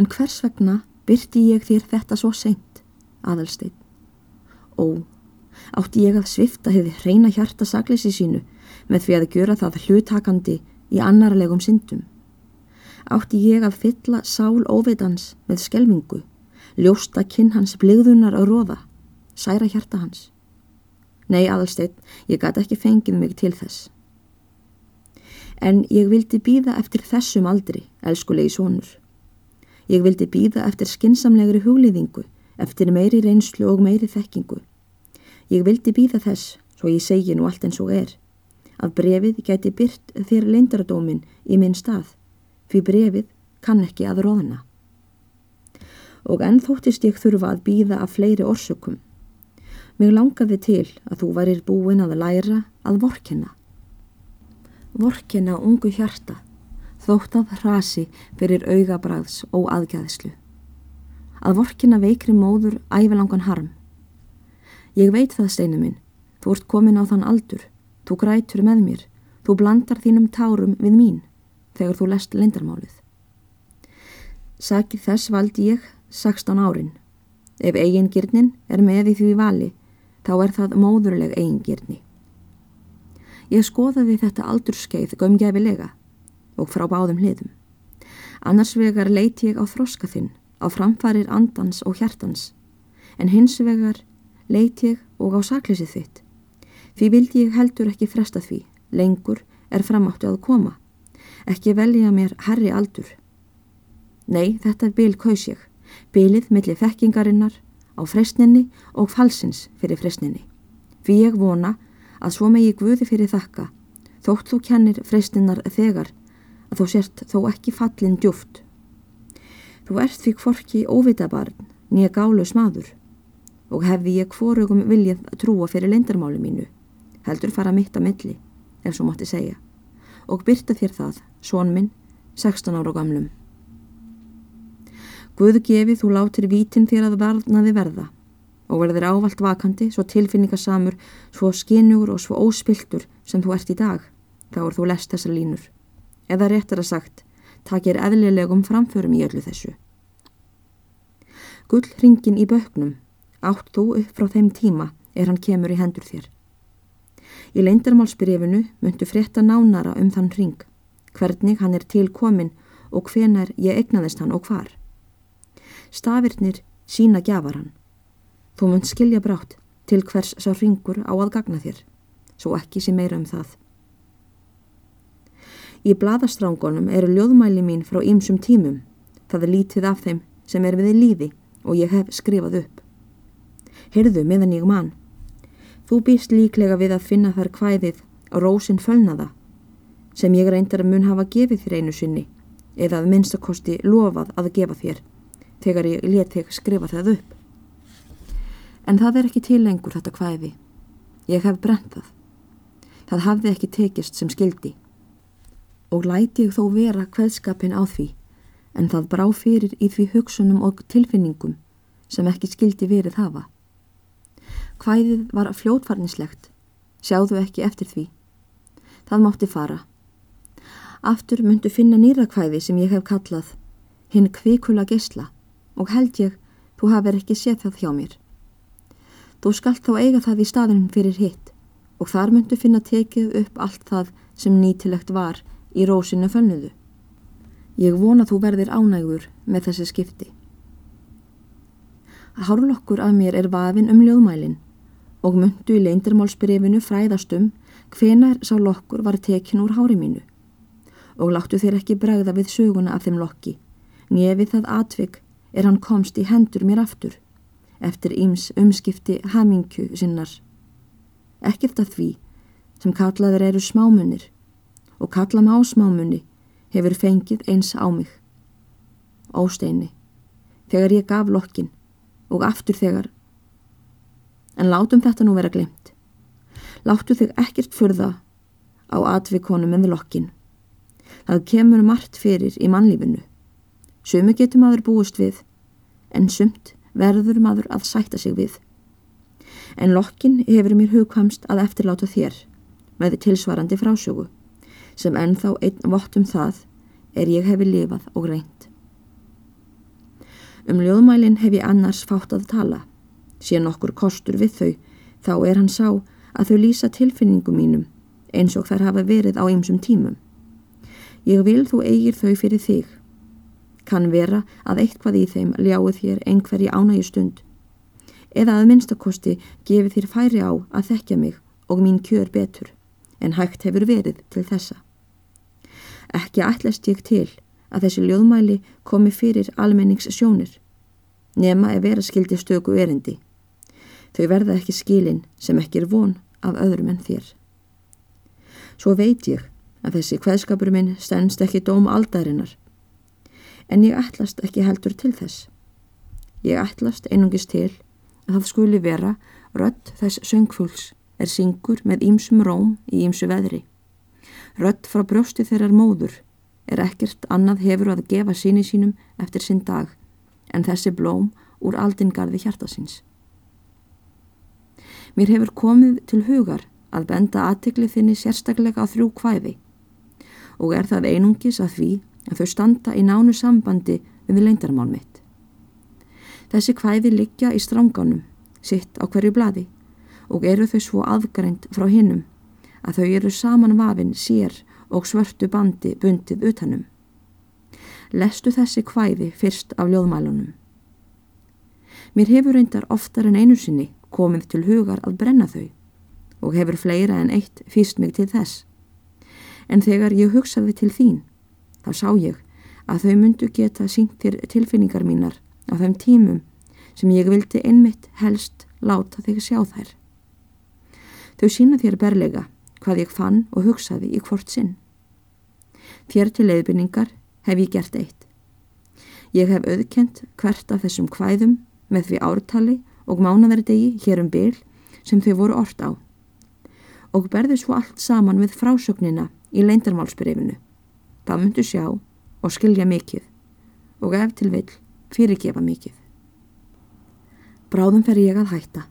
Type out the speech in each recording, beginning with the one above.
En hvers vegna byrti ég þér þetta svo seint, aðalsteinn? Ó, átti ég að svifta hefði hreina hjarta sakleysi sínu með því að gjöra það hlutakandi í annarlegum syndum. Átti ég að fylla sál óveitans með skelvingu, ljósta kinn hans bligðunar á róða, særa hjarta hans. Nei, aðalsteinn, ég gæti ekki fengið mig til þess. En ég vildi býða eftir þessum aldri, elskulegi sónur. Ég vildi býða eftir skinsamlegri hugliðingu, eftir meiri reynslu og meiri þekkingu. Ég vildi býða þess, svo ég segi nú allt eins og er, að brefið geti byrt þér leindaradómin í minn stað, fyrir brefið kann ekki að róðna. Og enn þóttist ég þurfa að býða af fleiri orsökum. Mér langaði til að þú varir búin að læra að vorkina. Vorkina ungu hjarta, þótt að hrasi fyrir augabræðs og aðgæðislu. Að vorkina veikri móður ævilangan harm. Ég veit það steinu minn, þú ert komin á þann aldur, þú grætur með mér, þú blandar þínum tárum við mín þegar þú lest lendarmálið. Sakið þess valdi ég 16 árin. Ef eigingirnin er með í því vali, þá er það móðurleg eigingirni. Ég skoðaði þetta aldurskeið gömgefilega og frá báðum hliðum. Annars vegar leiti ég á þroska þinn, á framfarir andans og hjartans, en hins vegar leiti ég og á sakleysið þitt. Því vildi ég heldur ekki fresta því, lengur er framáttu að koma, ekki velja mér herri aldur. Nei, þetta bil kaus ég, bilið millir þekkingarinnar á fresninni og falsins fyrir fresninni. Því ég vona að svo megi Guði fyrir þakka, þótt þú kennir fresninnar þegar að þú sért þó ekki fallin djúft. Þú ert því kvorki óvitabarn, nýja gálu smaður og hefði ég kvorugum viljað trúa fyrir lendarmáli mínu, heldur fara mitt að milli, ef svo mátti segja, og byrta þér það, svon minn, 16 ára gamlum. Guðu gefi þú látir vítin þér að varnaði verða og verðir ávalt vakandi, svo tilfinningasamur, svo skinnjúr og svo óspiltur sem þú ert í dag, þá er þú lest þessar línur. Eða réttar að sagt, takir eðlilegum framförum í öllu þessu. Gull ringin í böknum, átt þú upp frá þeim tíma er hann kemur í hendur þér. Í leindarmálsbrifinu myndu frétta nánara um þann ring, hvernig hann er tilkomin og hvenar ég egnaðist hann og hvar. Stafirnir sína gjafar hann. Þú mynd skilja brátt til hvers sá ringur á að gagna þér, svo ekki sé meira um það. Í bladastrangunum eru ljóðmæli mín frá ýmsum tímum, það er lítið af þeim sem er við lífi og ég hef skrifað upp. Heyrðu meðan ég mann, þú býst líklega við að finna þar hvæðið á rósin fölnaða sem ég reyndar að mun hafa gefið þér einu sinni eða að minnstakosti lofað að gefa þér þegar ég let þig skrifa það upp. En það er ekki til lengur þetta hvæði. Ég hef brent það. Það hafði ekki tekist sem skildi. Og læti ég þó vera hveðskapin á því, en það brá fyrir í því hugsunum og tilfinningum sem ekki skildi verið hafa. Hvæðið var fljótfarnislegt, sjáðu ekki eftir því. Það mátti fara. Aftur myndu finna nýra hvæði sem ég hef kallað hinn kvikula gesla og held ég þú hafið ekki séð það hjá mér. Þú skalt þá eiga það í staðin fyrir hitt og þar myndu finna tekið upp allt það sem nýtilegt var í rósinu fönnuðu. Ég vona þú verðir ánægur með þessi skipti. Hárlokkur af mér er vafin um ljóðmælin og myndu í leindarmálsbrefinu fræðastum hvenar sá lokkur var tekin úr hári mínu og láttu þér ekki bregða við söguna af þeim lokki nefið það atvik er hann komst í hendur mér aftur eftir íms umskipti hamingju sinnar. Ekkert af því sem kallaður eru smámunir og kalla má smámunni hefur fengið eins á mig. Ósteini, þegar ég gaf lokkin og aftur þegar. En látum þetta nú vera glemt. Láttu þig ekkert fyrða á atvikonum með lokkin. Það kemur margt fyrir í mannlífinu. Sumi getur maður búist við, en sumt verður maður að sætta sig við. En lokkin hefur mér hugkvamst að eftirláta þér, með tilsvarandi frásögu, sem ennþá einn vottum það er ég hefi lifað og reynd. Um ljóðmælin hef ég annars fátt að tala. Sér nokkur kostur við þau, þá er hann sá að þau lýsa tilfinningum mínum eins og þær hafa verið á ymsum tímum. Ég vil þú eigir þau fyrir þig. Kann vera að eitthvað í þeim ljáið þér einhverji ánægi stund eða að minnstakosti gefi þér færi á að þekkja mig og mín kjör betur en hægt hefur verið til þessa. Ekki ætlast ég til að þessi ljóðmæli komi fyrir almenningssjónir nema ef vera skildi stöku erindi. Þau verða ekki skilin sem ekki er von af öðrum en þér. Svo veit ég að þessi hveðskapur minn stennst ekki dóm aldarinnar. En ég ætlast ekki heldur til þess. Ég ætlast einungist til að það skuli vera rött þess söngfúls er syngur með ímsum róm í ímsu veðri. Rött frá brjósti þeirrar móður er ekkert annað hefur að gefa síni sínum eftir sinn dag en þessi blóm úr aldingarði hjartasins. Mér hefur komið til hugar að benda aðtikli þinni sérstaklega á þrjú kvæði og er það einungis að því að þau standa í nánu sambandi við leindarmál mitt. Þessi kvæði liggja í stránganum, sitt á hverju bladi og eru þau svo aðgrænt frá hinnum að þau eru saman vafin sér og svörtu bandi bundið utanum. Lestu þessi kvæði fyrst af ljóðmælunum. Mér hefur reyndar oftar en einu sinni komið til hugar að brenna þau og hefur fleira en eitt fýst mig til þess. En þegar ég hugsaði til þín, þá sá ég að þau myndu geta sínt þér tilfinningar mínar á þeim tímum sem ég vildi einmitt helst láta þig sjá þær. Þau sína þér berlega hvað ég fann og hugsaði í hvort sinn. Þér til leiðbynningar hef ég gert eitt. Ég hef auðkent hvert af þessum hvæðum með því ártali og mánaverðegi hér um byl sem þau voru orrt á og berði svo allt saman við frásögnina í leindarmálsbreyfinu. Það myndu sjá og skilja mikið og ef til vill fyrirgefa mikið. Bráðum fer ég að hætta.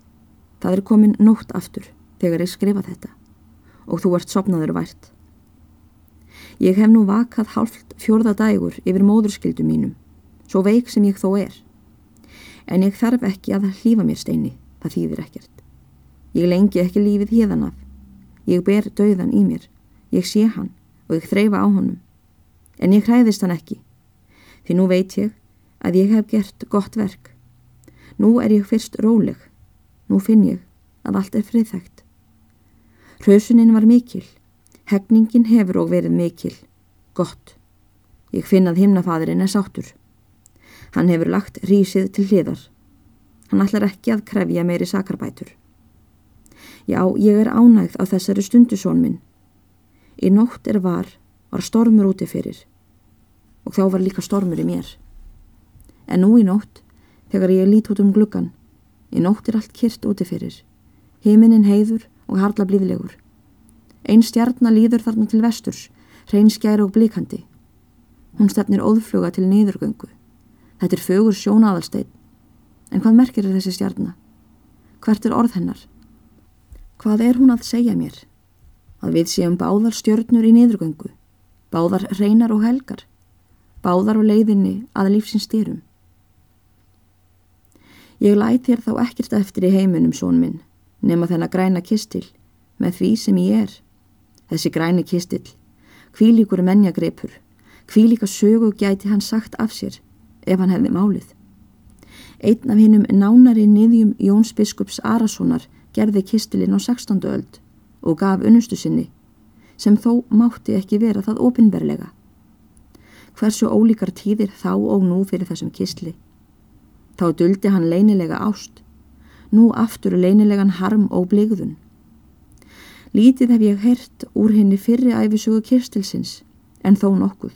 Það er komin nótt aftur þegar ég skrifa þetta og þú ert sopnaður vært. Ég hef nú vakað hálft fjörða dægur yfir móðurskildu mínum, svo veik sem ég þó er. En ég þarf ekki að hlýfa mér steini, það þýðir ekkert. Ég lengi ekki lífið híðan af. Ég ber döðan í mér, ég sé hann og ég þreyfa á honum. En ég hræðist hann ekki, því nú veit ég að ég hef gert gott verk. Nú er ég fyrst róleg, nú finn ég að allt er friðþægt. Hrausunin var mikil, hegningin hefur og verið mikil, gott. Ég finn að himnafaðurinn er sáttur. Hann hefur lagt rísið til hliðar. Hann ætlar ekki að krefja meiri sakarbætur. Já, ég er ánægð á þessari stundusón minn. Í nótt er var, var stormur úti fyrir og þá var líka stormur í mér. En nú í nótt, þegar ég lít út um gluggan, í nótt er allt kyrt úti fyrir. Himinin heiður og harla blíðlegur. Einn stjarnar líður þarna til vesturs, reynskjæra og blíkandi. Hún stefnir óðfluga til nýðurgöngu. Þetta er fögur sjónaðalsteinn. En hvað merkir er þessi stjarnar? Hvert er orð hennar? Hvað er hún að segja mér? Að við séum báðar stjörnur í niðurgöngu, báðar reynar og helgar, báðar á leiðinni að lífsins styrum. Ég læt þér þá ekkert eftir í heiminum, són minn, nema þennan græna kistil, með því sem ég er. Þessi græni kistil, kvílíkur menjagripur, kvílíka sögu gæti hann sagt af sér ef hann hefði málið. Einn af hinnum nánari niðjum Jóns biskups Arasonar gerði kistilinn á 16. öld og gaf unnustu sinni sem þó mátti ekki vera það opinberlega. Hversu ólíkar tíðir þá og nú fyrir þessum kistli. Þá duldi hann leinilega ást, nú aftur leinilegan harm og bligðun. Lítið hef ég heyrt úr henni fyrri æfisugu kistilsins en þó nokkuð.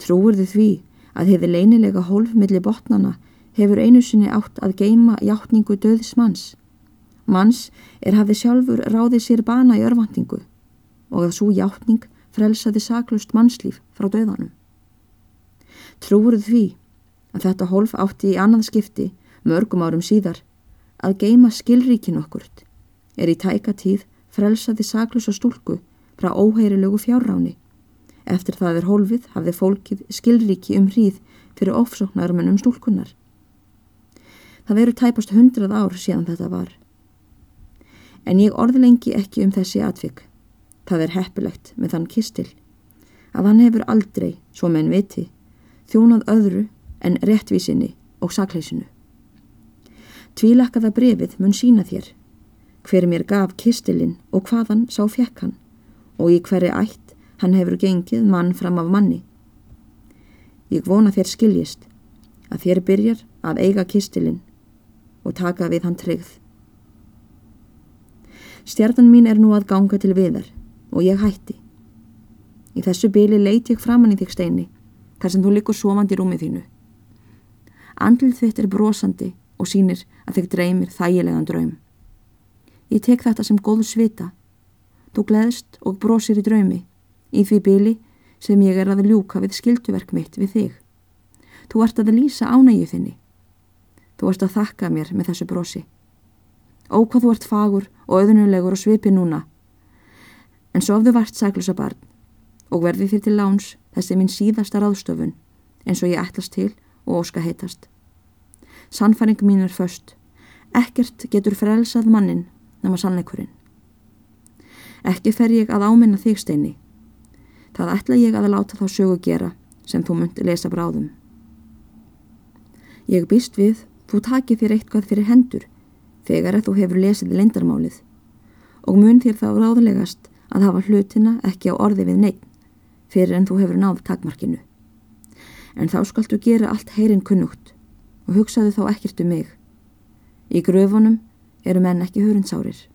Trúur þið því að hefði leinilega hólfmilli botnana hefur einu sinni átt að geima hjáttningu döðs manns Manns er hafði sjálfur ráðið sér bana í örvandingu og að svo hjáttning frelsaði saklust mannslíf frá döðanum. Trúuruð því að þetta hólf átti í annað skipti mörgum árum síðar að geima skilríkin okkurt er í tæka tíð frelsaði saklus og stúlku frá óheirilögu fjárráni. Eftir það er hólfið hafði fólkið skilríki um hríð fyrir ofsóknarmunum stúlkunar. Það veru tæpast hundrað ár síðan þetta var. En ég orðlengi ekki um þessi atvik. Það er heppilegt með þann kistil að hann hefur aldrei, svo menn viti, þjónað öðru en réttvísinni og sakleysinu. Tvílakkaða brefið mun sína þér, hver mér gaf kistilinn og hvaðan sá fjekk hann og í hverju ætt hann hefur gengið mann fram af manni. Ég vona þér skiljist að þér byrjar að eiga kistilinn og taka við hann tryggð. Stjarnan mín er nú að ganga til viðar og ég hætti. Í þessu byli leiti ég framann í þig steini, þar sem þú likur svomandi í rúmið þínu. Andlið þitt er brosandi og sínir að þig dreymir þægilegan draum. Ég tek þetta sem góðu svita. Þú gleðst og brosir í draumi, í því byli sem ég er að ljúka við skilduverk mitt við þig. Þú ert að lýsa ánægju þinni. Þú ert að þakka mér með þessu brosi. Ó hvað þú ert fagur og öðnulegur og svipi núna. En þú vart sæklusa barn og verði þér til láns þessi minn síðasta ráðstöfun eins og ég ætlast til og óska heitast. Sannfæring mín er först. Ekkert getur frelsað mannin nema sannleikurinn. Ekki fer ég að áminna þig steini. Það ætla ég að láta þá sögu gera sem þú munt lesa bráðum. Ég býst við, þú takir þér eitthvað fyrir hendur þegar að þú hefur lesið leindarmálið og mun þér þá ráðlegast að hafa hlutina ekki á orði við neitt fyrir en þú hefur náð takmarkinu. En þá skaltu gera allt heyrinn kunnugt og hugsaðu þá ekkert um mig. Í gröfunum eru menn ekki hörunsárir.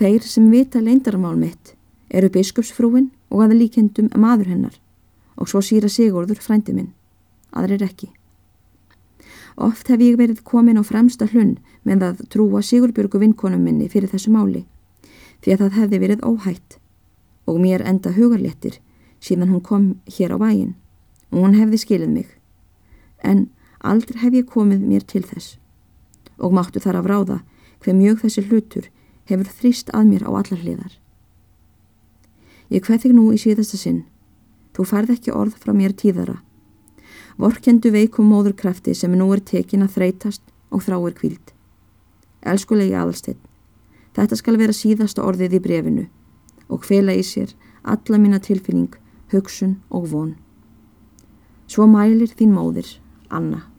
Þeir sem vita leindarmál mitt eru biskupsfrúin og aða líkendum maður hennar og svo síra Sigurður frændi minn, aðrir ekki. Oft hef ég verið komin á fremsta hlunn með að trúa Sigurbjörgu vinkonum minni fyrir þessu máli því að það hefði verið óhætt og mér enda hugarléttir síðan hún kom hér á vægin og hún hefði skilið mig. En aldrei hef ég komið mér til þess og máttu þar að vráða hver mjög þessi hlutur hefur þrýst að mér á allar hliðar. Ég hveð þig nú í síðasta sinn. Þú færð ekki orð frá mér tíðara. Vorkendu veikum móðurkrafti sem nú er tekin að þreytast og þráir kvíld. Elskulegi aðalstinn, þetta skal vera síðasta orðið í brefinu og hvela í sér alla mína tilfinning, hugsun og von. Svo mælir þín móðir, Anna.